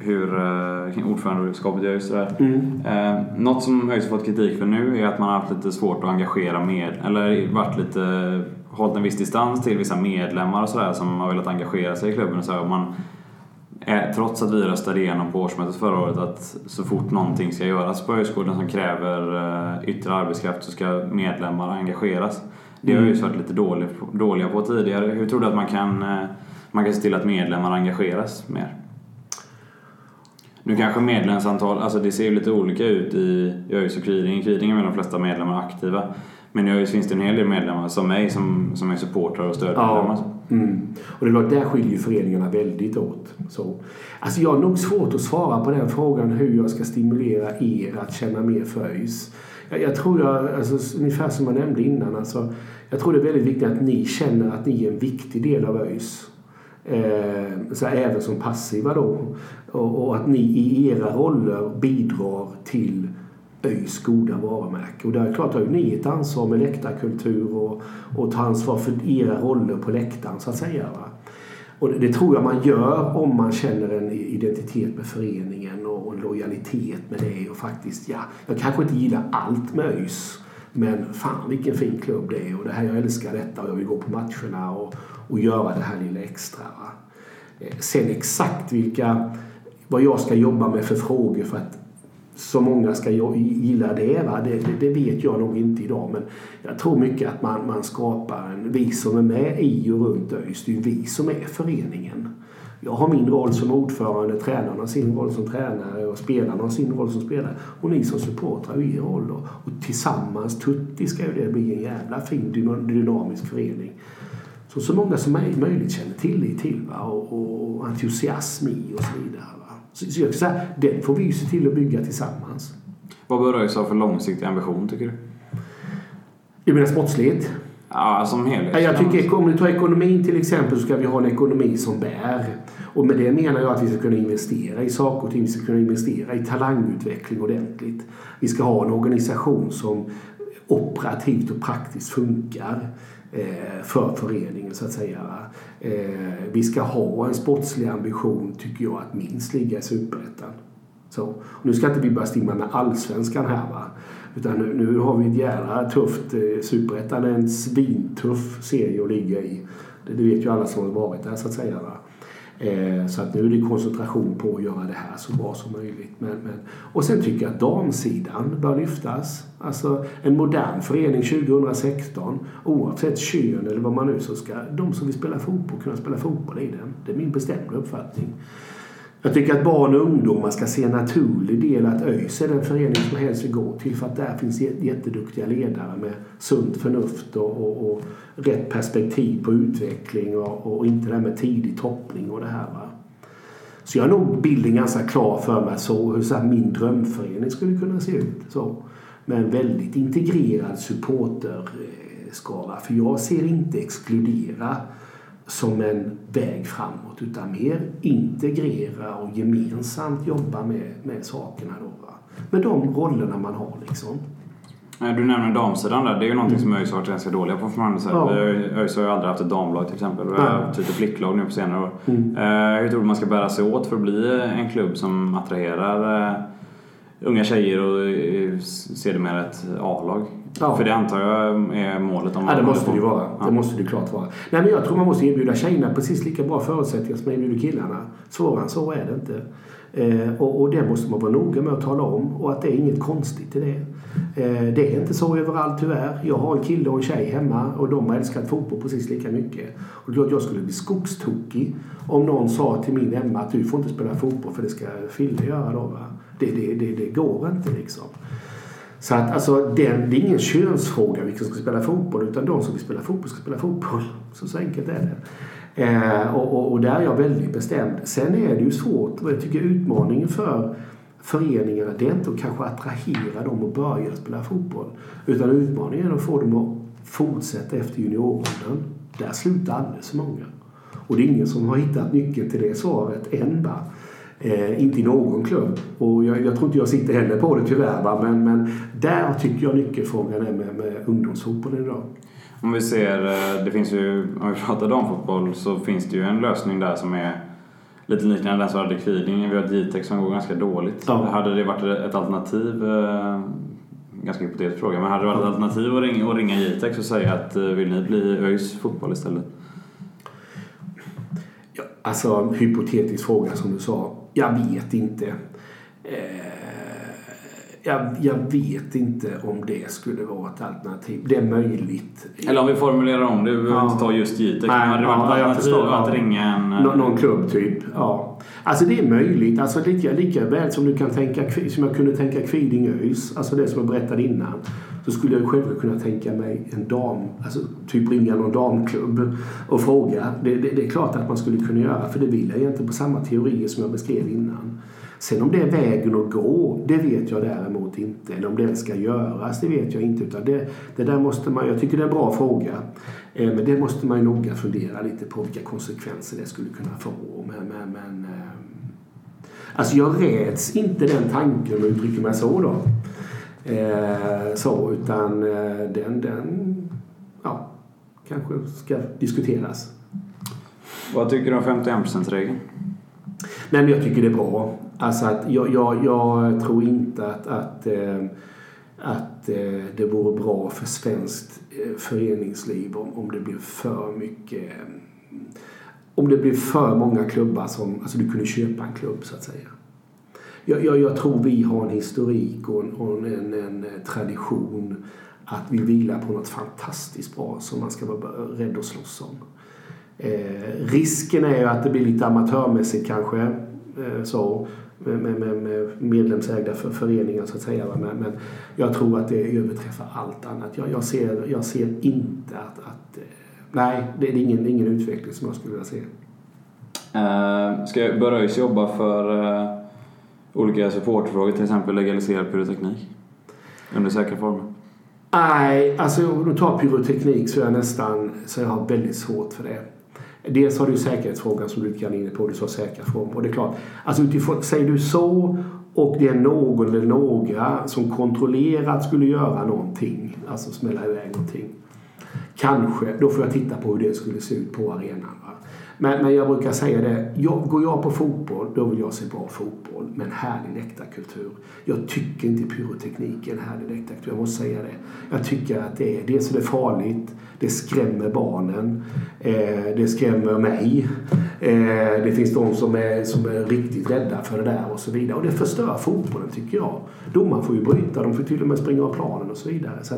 hur eh, kring ordförandeskapet i ÖIS. mm. Eh, något som ÖIS har fått kritik för nu är att man har haft lite svårt att engagera med, eller varit lite, hållit en viss distans till vissa medlemmar och sådär som har velat engagera sig i klubben och så. här. Och man, eh, trots att vi röstade igenom på årsmötet förra året att så fort någonting ska göras på högskolan som kräver eh, yttre arbetskraft så ska medlemmar engageras. Det har ÖIS varit lite dålig, dåliga på tidigare. Hur tror du att man kan, eh, man kan se till att medlemmar engageras mer? Nu kanske medlemsantal, alltså det ser ju lite olika ut i ÖIS och Kvidinge. Kvidinge är väl de flesta medlemmar aktiva. Men i ÖIS finns det en hel del medlemmar som mig som, som är supportrar och stödmedlemmar. Ja. Mm. Och det är klart, där skiljer ju föreningarna väldigt åt. Så. Alltså jag har nog svårt att svara på den frågan hur jag ska stimulera er att känna mer för ÖIS. Jag, jag tror jag, alltså, ungefär som jag nämnde innan, alltså, jag tror det är väldigt viktigt att ni känner att ni är en viktig del av ÖIS. Eh, så här, även som passiva då. Och, och att ni i era roller bidrar till ÖIS goda varumärke. Och där är klart har ju ni ett ansvar med läktarkultur och, och ta ansvar för era roller på läktaren så att säga. Va? Och det, det tror jag man gör om man känner en identitet med föreningen och, och en lojalitet med det och faktiskt, ja, jag kanske inte gillar allt med ÖIS men fan vilken fin klubb det är och det här, jag älskar detta och jag vill gå på matcherna och, och göra det här lilla extra. Va? Eh, sen exakt vilka, vad jag ska jobba med för frågor för att så många ska gilla det, va? Det, det, det vet jag nog inte idag. Men jag tror mycket att man, man skapar en, vi som är med i och runt ÖIS, det är ju vi som är föreningen. Jag har min roll som ordförande, tränarna har sin roll som tränare och spelarna har sin roll som spelare. Och ni som supportrar har er roll. Och, och tillsammans, tutti, ska ju det bli en jävla fin dynamisk förening. Så så många som möj- möjligt känner tillit till va? Och, och entusiasm i och så vidare. Va? Så, så jag säga, den får vi ju se till att bygga tillsammans. Vad bör ÖIS ha för långsiktig ambition tycker du? Du menar sportsligt? Ja, som helhet. Ja, jag tycker om du tar ekonomin till exempel så ska vi ha en ekonomi som bär. Och med det menar jag att vi ska kunna investera i saker och ting. Vi ska kunna investera i talangutveckling ordentligt. Vi ska ha en organisation som operativt och praktiskt funkar Eh, för föreningen så att säga. Eh, vi ska ha en sportslig ambition tycker jag att minst ligga i superettan. Så. Nu ska inte vi börja stimma med allsvenskan här va. Utan nu, nu har vi ett jävla tufft... Eh, Superettan är en svintuff serie att ligga i. Det, det vet ju alla som har varit där så att säga. Va? Eh, så att nu är det koncentration på att göra det här så bra som möjligt. Men, men, och sen tycker jag att damsidan bör lyftas. Alltså en modern förening 2016, oavsett kön eller vad man nu så ska de som vill spela fotboll kunna spela fotboll i den. Det är min bestämda uppfattning. Jag tycker att barn och ungdomar ska se en naturlig del att ÖIS är den förening som helst vill gå till för att där finns jätteduktiga ledare med sunt förnuft och, och, och rätt perspektiv på utveckling och, och, inte det här med tidig toppning och det här. Va? Så jag har nog bilden ganska klar för mig så hur så här min drömförening skulle kunna se ut. Så. Med en väldigt integrerad supporterskara. För jag ser inte exkludera som en väg framåt utan mer integrera och gemensamt jobba med, med sakerna. Då, va? Med de rollerna man har liksom. Du nämner damsidan där. Det är ju någonting mm. som ÖIS har varit ganska dåliga på från andra ja. ÖIS har ju aldrig haft ett damlag till exempel. Vi har haft ett flicklag nu på senare år. Mm. Uh, hur tror du man ska bära sig åt för att bli en klubb som attraherar uh, unga tjejer och uh, sedermera ett A-lag? Ja. För det antar jag är målet om Ja, det måste det ju vara. Ja. Det måste det klart vara. Nej, men jag tror man måste erbjuda tjejerna precis lika bra förutsättningar som man erbjuder killarna. Svårare än så är det inte. Eh, och, och, det måste man vara noga med att tala om och att det är inget konstigt i det. Eh, det är inte så överallt tyvärr. Jag har en kille och en tjej hemma och de har älskat fotboll precis lika mycket. Och det jag skulle bli skogstokig om någon sa till min Emma att du får inte spela fotboll för det ska Fille göra då. Va? Det, det, det, det går inte liksom. Så att alltså, den, det är ingen könsfråga vilka som ska spela fotboll utan de som vill spela fotboll ska spela fotboll. Så, så enkelt är det. Eh, och, och, och, där är jag väldigt bestämd. Sen är det ju svårt och jag tycker utmaningen för föreningarna det är inte att kanske attrahera dem att börja spela fotboll. Utan utmaningen är att få dem att fortsätta efter junioråldern. Där slutar alldeles för många. Och det är ingen som har hittat nyckeln till det svaret än. Bara. Eh, inte i någon klubb. Och jag, jag, tror inte jag sitter heller på det tyvärr. Va? Men, men där tycker jag nyckelfrågan är med, med ungdomsfotbollen idag. Om vi ser, eh, det finns ju, om vi pratar damfotboll så finns det ju en lösning där som är lite liknande den som hade Kviding. Vi har Jitex som går ganska dåligt. Ja. Hade det varit ett alternativ, eh, ganska hypotetisk fråga, men hade det varit ett alternativ att ringa, att ringa Jitex och säga att eh, vill ni bli ÖIS fotboll istället? Ja, alltså hypotetisk fråga som du sa. Jag vet inte. Eh, jag, jag, vet inte om det skulle vara ett alternativ. Det är möjligt. Eller om vi formulerar om det. Vi behöver ja. inte ta just Jitex. Men hade det varit ja, ett alternativ att ringa en... Nå, någon klubb typ. Ja. Alltså det är möjligt. Alltså lika, lika väl som du kan tänka som jag kunde tänka Kviding ÖIS. Alltså det som jag berättade innan. Då skulle jag själv kunna tänka mig en dam, alltså typ ringa någon damklubb och fråga. Det, det, det är klart att man skulle kunna göra. För det vill jag egentligen på samma teorier som jag beskrev innan. Sen om det är vägen att gå, det vet jag däremot inte. Eller om det ska göras, det vet jag inte. Utan det, det där måste man, jag tycker det är en bra fråga. Eh, men det måste man ju noga fundera lite på vilka konsekvenser det skulle kunna få. Men, men, men eh, alltså jag räds inte den tanken om jag uttrycker mig så då. Eh, så, utan den, den ja, kanske ska diskuteras. Vad tycker du om 51%-regeln? Nej, men jag tycker det är bra. Alltså att jag, jag, jag tror inte att, att, eh, att eh, det vore bra för svenskt eh, föreningsliv om, om det blir för mycket om det blir för många klubbar som alltså du kunde köpa en klubb så att säga. Jag, jag, jag tror vi har en historik och en, och en, en, tradition att vi vilar på något fantastiskt bra som man ska vara rädd att slåss om. Eh, risken är ju att det blir lite amatörmässigt kanske. Eh, så med, med, med medlemsägda för föreningar så att säga. Men, men jag tror att det överträffar allt annat. Jag, jag, ser, jag ser inte att, att eh, nej, det är ingen, ingen utveckling som jag skulle vilja se. Uh, ska Böröjs jobba för uh, olika supportfrågor, till exempel legaliserad pyroteknik? Under säkra former? Nej, alltså om du tar pyroteknik så är jag nästan så jag har väldigt svårt för det. Dels har du säkerhetsfrågan som du lite grann inne på. Du sa säkra former. Och det är klart, alltså utifrån, säger du så och det är någon eller några som kontrollerat skulle göra någonting, alltså smälla iväg någonting. Kanske, då får jag titta på hur det skulle se ut på arenan. Men, men jag brukar säga det, jag, går jag på fotboll då vill jag se bra fotboll med en härlig läktarkultur. Jag tycker inte pyroteknik är en härlig läktarkultur, jag måste säga det. Jag tycker att det är, dels är det farligt, det skrämmer barnen, eh, det skrämmer mig. Eh, det finns de som är, som är riktigt rädda för det där och så vidare. Och det förstör fotbollen tycker jag. Domaren får ju bryta, de får till och med springa av planen och så vidare. Så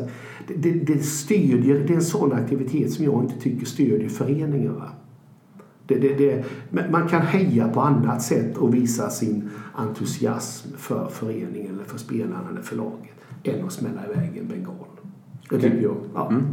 det, det, det, stödjer, det är en sån aktivitet som jag inte tycker stödjer föreningen. Det, det, det, man kan heja på annat sätt och visa sin entusiasm för föreningen eller för spelarna eller för laget än att smälla iväg en bengal. Det tycker jag. Ja. Mm.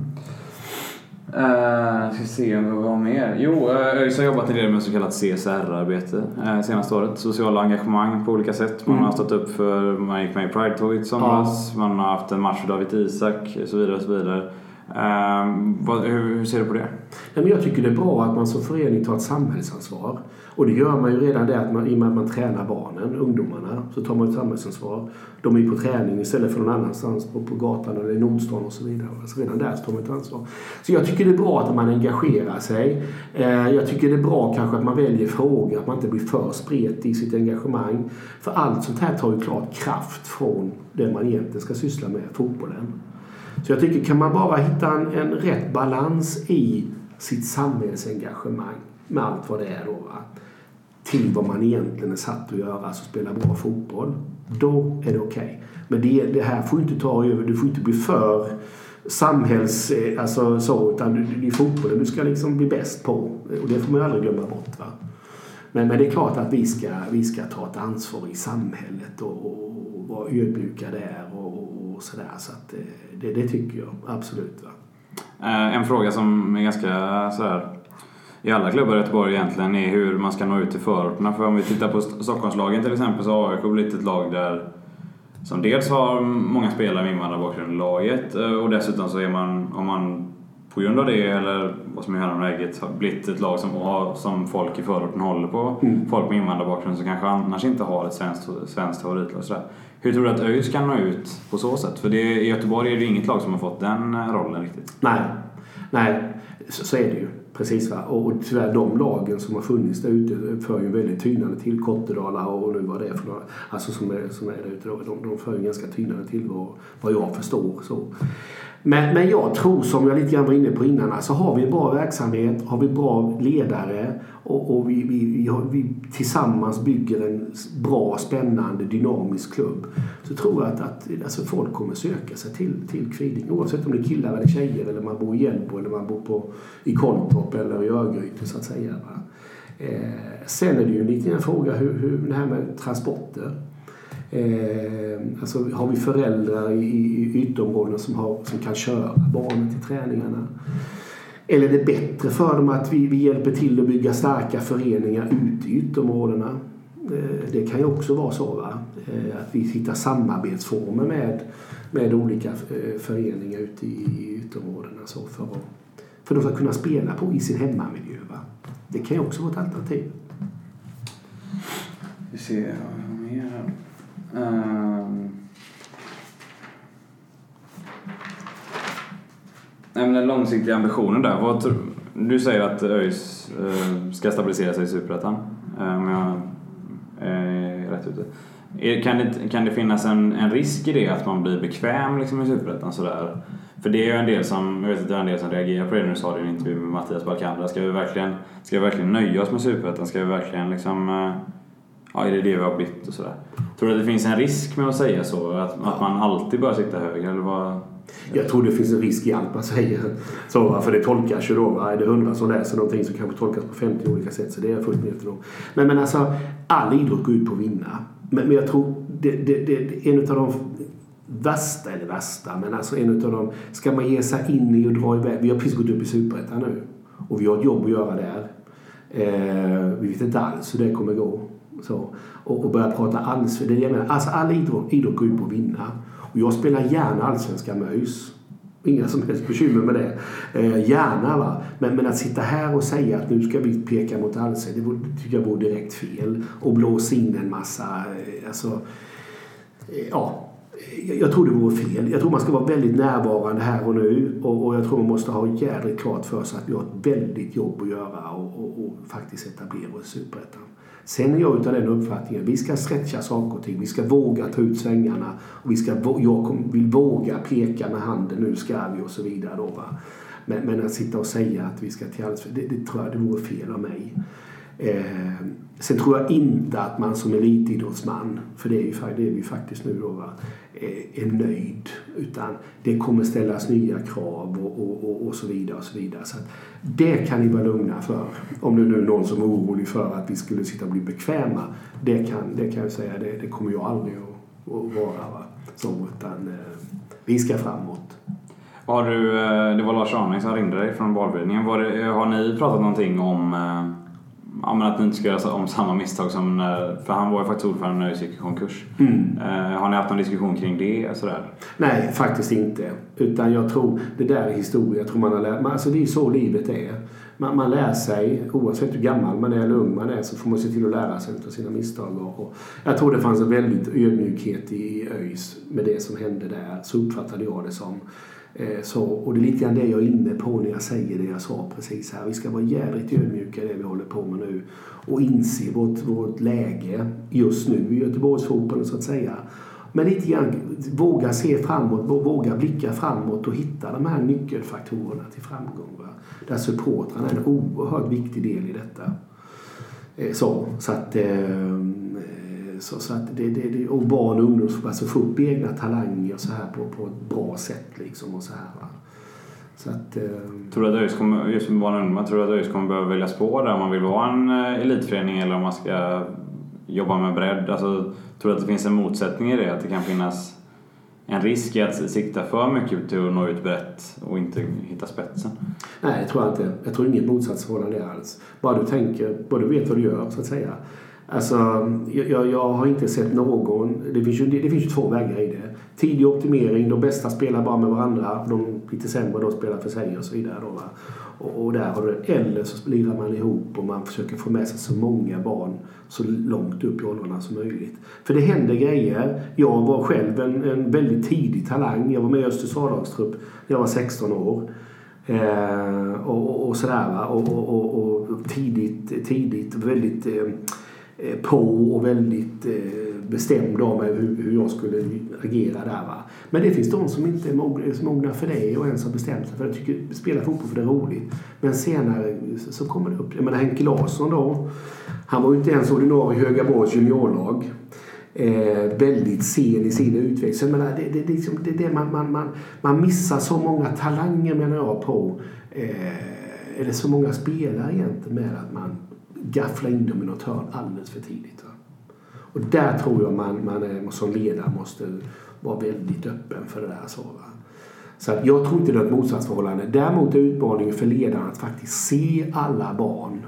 Uh, ska se om vi har mer. Jo, ÖIS uh, har jobbat en del med så kallat CSR-arbete uh, senaste året. Sociala engagemang på olika sätt. Man mm. har stått upp för, man gick med i Pride-tåget i somras. Ja. Man har haft en match för David Isak och så vidare. Och så vidare. Uh, vad, hur, hur, ser du på det? Men jag tycker det är bra att man som förening tar ett samhällsansvar. Och det gör man ju redan det att man, i och med att man tränar barnen, ungdomarna, så tar man ett samhällsansvar. De är ju på träning istället för någon annanstans på, på gatan eller i Nordstan och så vidare. Så redan där så tar man ett ansvar. Så jag tycker det är bra att man engagerar sig. Eh, jag tycker det är bra kanske att man väljer frågor, att man inte blir för spretig i sitt engagemang. För allt sånt här tar ju klart kraft från det man egentligen ska syssla med, fotbollen. Så jag tycker kan man bara hitta en, en rätt balans i sitt samhällsengagemang med allt vad det är då. Va? Till vad man egentligen är satt att göra, alltså spela bra fotboll. Då är det okej. Okay. Men det, det, här får inte ta över, du får inte bli för samhälls... Eh, alltså så, utan det är fotbollen du ska liksom bli bäst på. Och det får man ju aldrig glömma bort. Va? Men, men det är klart att vi ska, vi ska ta ett ansvar i samhället och, och, och vara ödmjuka där och, och sådär. Så att eh, det, det tycker jag absolut. Va? Eh, en fråga som är ganska sådär i alla klubbar i Göteborg egentligen är hur man ska nå ut till förorterna. För om vi tittar på Stockholmslagen till exempel så har AIK blivit ett lag där som dels har många spelare med invandrarbakgrund i laget eh, och dessutom så är man, om man på grund av det eller vad som är hönan läget har blivit ett lag som, som folk i förorten håller på. Mm. Folk med invandrarbakgrund som kanske annars inte har ett svenskt, svenskt favoritlag. Sådär. Hur tror du att ÖIS kan nå ut på så sätt? För det, i Göteborg är det inget lag som har fått den rollen riktigt. Nej, Nej så, så är det ju. Precis va. Och och tyvärr de lagen som har funnits där ute för ju väldigt tynande till. Kottedala och nu vad det är för några. Alltså som är, som är där ute. De, de för ju ganska tynande till vad, vad jag förstår. Så. Men, men jag tror, som jag lite grann var inne på innan, alltså har vi en bra verksamhet, har vi bra ledare och, och vi, vi, vi, vi, tillsammans bygger en bra, spännande, dynamisk klubb så tror jag att, att alltså folk kommer söka sig till, till Kviding oavsett om det är killar eller tjejer eller man bor i Hjällbo eller man bor på, i Kontorp eller i Örgryte så att säga. Eh, sen är det ju en liten fråga hur, hur det här med transporter. Eh, alltså har vi föräldrar i, i ytterområdena som, har, som kan köra barnen till träningarna? Eller är det bättre för dem att vi, vi hjälper till att bygga starka föreningar ute i ytterområdena? Eh, det kan ju också vara så. Va? Eh, att vi hittar samarbetsformer med, med olika eh, föreningar ute i ytterområdena så för, att, för att de ska kunna spela på i sin hemmamiljö. Va? Det kan ju också vara ett alternativ. Vi ser jag har mer här. Um... Nej, men den långsiktiga ambitionen där. Vad, tror... du säger att ÖIS eh, ska stabilisera sig i Superettan. Eh, om jag är rätt ute. Kan det, kan det finnas en, en risk i det att man blir bekväm liksom, i Superettan sådär? För det är ju en del som, jag vet att det är en del som reagerar på det när du sa det i en intervju med Mattias Balkandra. Ska vi verkligen, ska vi verkligen nöja oss med Superettan? Ska vi verkligen liksom uh, ja, är det det vi har blivit och sådär. Tror du att det finns en risk med att säga så? Att, att man alltid bör sitta högre? eller vad? Jag tror det finns en risk i allt man säger. Så, för det tolkas ju då. Är det hundra som läser någonting så kanske tolkas på 50 olika sätt. Så det är jag fullt medveten om. Men, men alltså, all idrott går ut på att vinna. Men, men jag tror det, det, det, en av de värsta, eller värsta, men alltså en av de... Ska man ge sig in i och dra iväg. Vi har precis gått upp i Superettan nu. Och vi har ett jobb att göra där. Eh, vi vet inte alls hur det kommer gå. Så, och, och börja prata allsvenskan. Det jag menar, alltså all idrott, idrott går ut på att vinna. Och jag spelar gärna allsvenska möjs. Inga som helst bekymmer med det. Eh, gärna va. Men, men att sitta här och säga att nu ska vi peka mot allsvenskan. Det tycker jag vore direkt fel. Och blåsa in en massa, eh, alltså, eh, ja. Jag tror det vore fel. Jag tror man ska vara väldigt närvarande här och nu. Och, och jag tror man måste ha jädrigt klart för sig att vi har ett väldigt jobb att göra och, och, och faktiskt etablera oss i Superettan. Sen är jag utav den uppfattningen vi ska stretcha saker och ting. Vi ska våga ta ut svängarna. Och vi ska, jag vill våga peka med handen. Nu ska vi och så vidare. Då, va? Men, men att sitta och säga att vi ska till alls, det, det tror jag det vore fel av mig. Eh, sen tror jag inte att man som elitidrottsman, för det är, ju, det är vi faktiskt nu då, va, är, är nöjd. Utan det kommer ställas nya krav och, och, och, och så vidare. och så vidare. Så det kan ni vara lugna för. Om det nu är någon som är orolig för att vi skulle sitta och bli bekväma. Det kan, det kan jag säga, det, det kommer jag aldrig att, att vara. Va? Så, utan eh, vi ska framåt. Har du, eh, det var Lars Arning som ringde dig från valberedningen. Eh, har ni pratat någonting om eh, ja, men att ni inte ska göra om samma misstag som när, för han var ju faktiskt ordförande när det gick i konkurs. Mm. Eh, har ni haft någon diskussion kring det? Sådär? Nej, faktiskt inte. Utan jag tror, det där är historia. Jag tror man har lärt, alltså det är så livet är. Man, man lär sig, oavsett hur gammal man är eller ung man är, så får man se till att lära sig av sina misstag. Och, och jag tror det fanns en väldigt ödmjukhet i ÖIS med det som hände där. Så uppfattade jag det som. Eh, så, och det är lite grann det jag är inne på när jag säger det jag sa precis här. Vi ska vara jävligt ödmjuka i det vi håller på med nu och inse vårt, vårt läge just nu i Göteborgsfotbollen så att säga. Men lite grann våga se framåt, våga blicka framåt och hitta de här nyckelfaktorerna till framgång. Va? Där supportrarna är en oerhört viktig del i detta. Eh, så, så att eh, så, så att det, det, det, och barn och ungdom alltså få upp egna talanger så här på, på ett bra sätt. Liksom och så här, va? Så att, eh, tror du att ÖIS kommer, just med barn och ungdomar, tror du att ÖIS kommer behöva välja spår där om man vill vara en eh, elitförening eller om man ska jobba med bredd? Alltså, tror du att det finns en motsättning i det? Att det kan finnas en risk i att sikta för mycket till att nå ut brett och inte hitta spetsen? Nej, det tror jag inte. Jag tror inget motsatsförhållande alls. Bara du tänker, bara du vet vad du gör så att säga. Alltså, jag, jag, har inte sett någon... Det finns, ju, det finns ju två vägar i det. Tidig optimering, de bästa spelar bara med varandra. De lite sämre då spelar för sig och så vidare. Då, och, och, där har du Eller så lirar man ihop och man försöker få med sig så många barn så långt upp i åldrarna som möjligt. För det händer grejer. Jag var själv en, en väldigt tidig talang. Jag var med i Östers A-lagstrupp när jag var 16 år. Eh, och, och, och, sådär. Och, och, och, tidigt, tidigt väldigt... Eh, Eh, på och väldigt eh, bestämd av mig hur, jag skulle agera där. Va? Men det finns de som inte är mogna för det och ens har bestämt sig för att tycker, spela fotboll för det är roligt. Men senare så kommer det upp. Jag menar Henke Larsson då. Han var ju inte ens ordinarie i Högaborgs juniorlag. Eh, väldigt sen i sin utveckling. Menar, det, det, det, liksom, det, det man, man, man, man missar så många talanger menar jag på. Eh, eller så många spelare egentligen med att man gaffla in dem i något hörn alldeles för tidigt. Va? Och där tror jag man, man är, som ledare måste vara väldigt öppen för det där. Så, va? så att jag tror inte det är ett motsatsförhållande. Däremot är utmaningen för ledaren att faktiskt se alla barn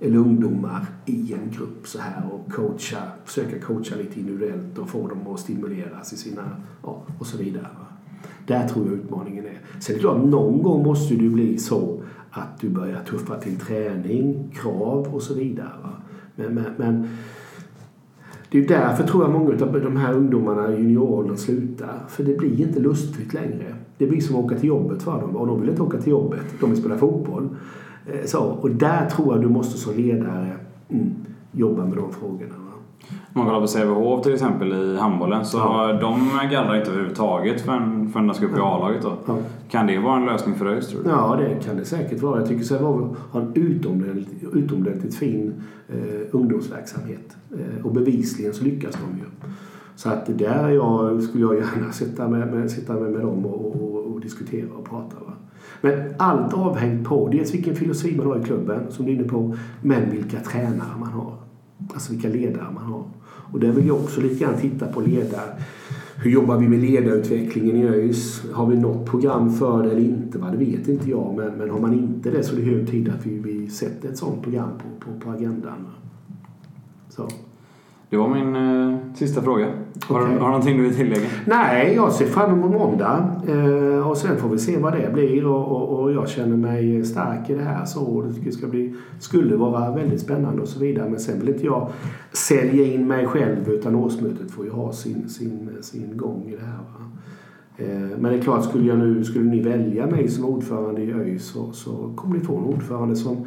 eller ungdomar i en grupp så här och coacha, försöka coacha lite individuellt och få dem att stimuleras i sina, ja, och så vidare. Va? Där tror jag utmaningen är. Sen är det klart, någon gång måste du bli så att du börjar tuffa till träning, krav och så vidare. Men, men, men, det är därför tror jag många av de här ungdomarna i junioråldern slutar. För det blir inte lustfyllt längre. Det blir som att åka till jobbet för dem och de vill inte åka till jobbet. De vill spela fotboll. Eh, så, och där tror jag du måste som ledare mm, jobba med de frågorna. Om man kollar på Sävehof till exempel i handbollen så ja. de gallrar inte överhuvudtaget förrän, förrän de ska upp i A-laget. Ja. Kan det vara en lösning för ÖIS tror du? Ja, det kan det säkert vara. Jag tycker Sävehof har en utomordentligt, utomordentligt fin eh, ungdomsverksamhet. Eh, och bevisligen så lyckas de ju. Så att där jag, skulle jag gärna sitta med, med, sitta med, med dem och, och, och diskutera och prata. Va? Men allt avhängt på dels vilken filosofi man har i klubben, som du är inne på, men vilka tränare man har. Alltså vilka ledare man har. Och där vill jag också lite grann titta på ledare. Hur jobbar vi med ledarutvecklingen i ÖIS? Har vi något program för det eller inte? Va? Det vet inte jag. Men, men har man inte det så är det hög tid att vi, vi sätter ett sådant program på, på, på agendan. Så. Det var min eh, sista fråga. Har, okay. du, har du någonting du vill tillägga? Nej, jag ser fram emot måndag. Eh, och sen får vi se vad det blir. Och, och, och, jag känner mig stark i det här. Så det ska bli, skulle vara väldigt spännande och så vidare. Men sen vill inte jag sälja in mig själv utan årsmötet får ju ha sin, sin, sin gång i det här. Eh, men det är klart, skulle, jag nu, skulle ni välja mig som ordförande i ÖIS så, så kommer ni få en ordförande som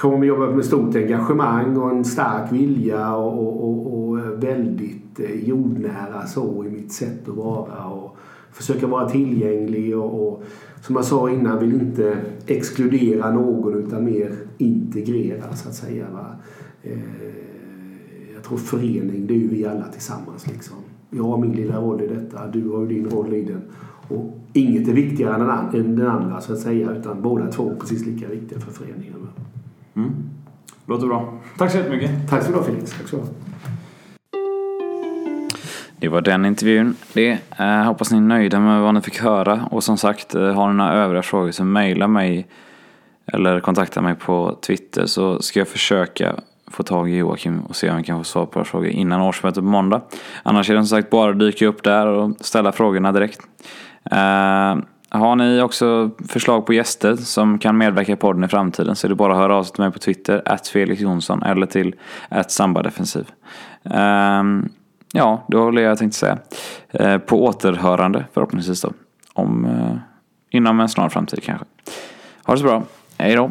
kommer jobba med stort engagemang och en stark vilja och, och, och väldigt eh, jordnära så i mitt sätt att vara och försöka vara tillgänglig och, och som jag sa innan vill inte exkludera någon utan mer integrera så att säga. Va? Eh, jag tror förening, det är ju vi alla tillsammans. Liksom. Jag har min lilla roll i detta, du har ju din roll i den. Och inget är viktigare än den, än den andra så att säga, utan båda två är precis lika viktiga för föreningen. Mm. Låter bra. Tack så jättemycket. Tack så du ha Felix. Tack så. Det var den intervjun. Det. Eh, hoppas ni är nöjda med vad ni fick höra. Och som sagt, eh, har ni några övriga frågor så mejla mig eller kontakta mig på Twitter så ska jag försöka få tag i Joakim och se om vi kan få svar på frågor innan årsmötet på måndag. Annars är det som sagt bara att dyka upp där och ställa frågorna direkt. Eh, har ni också förslag på gäster som kan medverka i podden i framtiden så är det bara att höra av sig till mig på Twitter, att Felix Jonsson eller till att Sambadefensiv. Um, ehm, ja, det var det jag tänkte säga. Uh, på återhörande förhoppningsvis då. Om, uh, inom en snar framtid kanske. Ha det så bra. Hej då.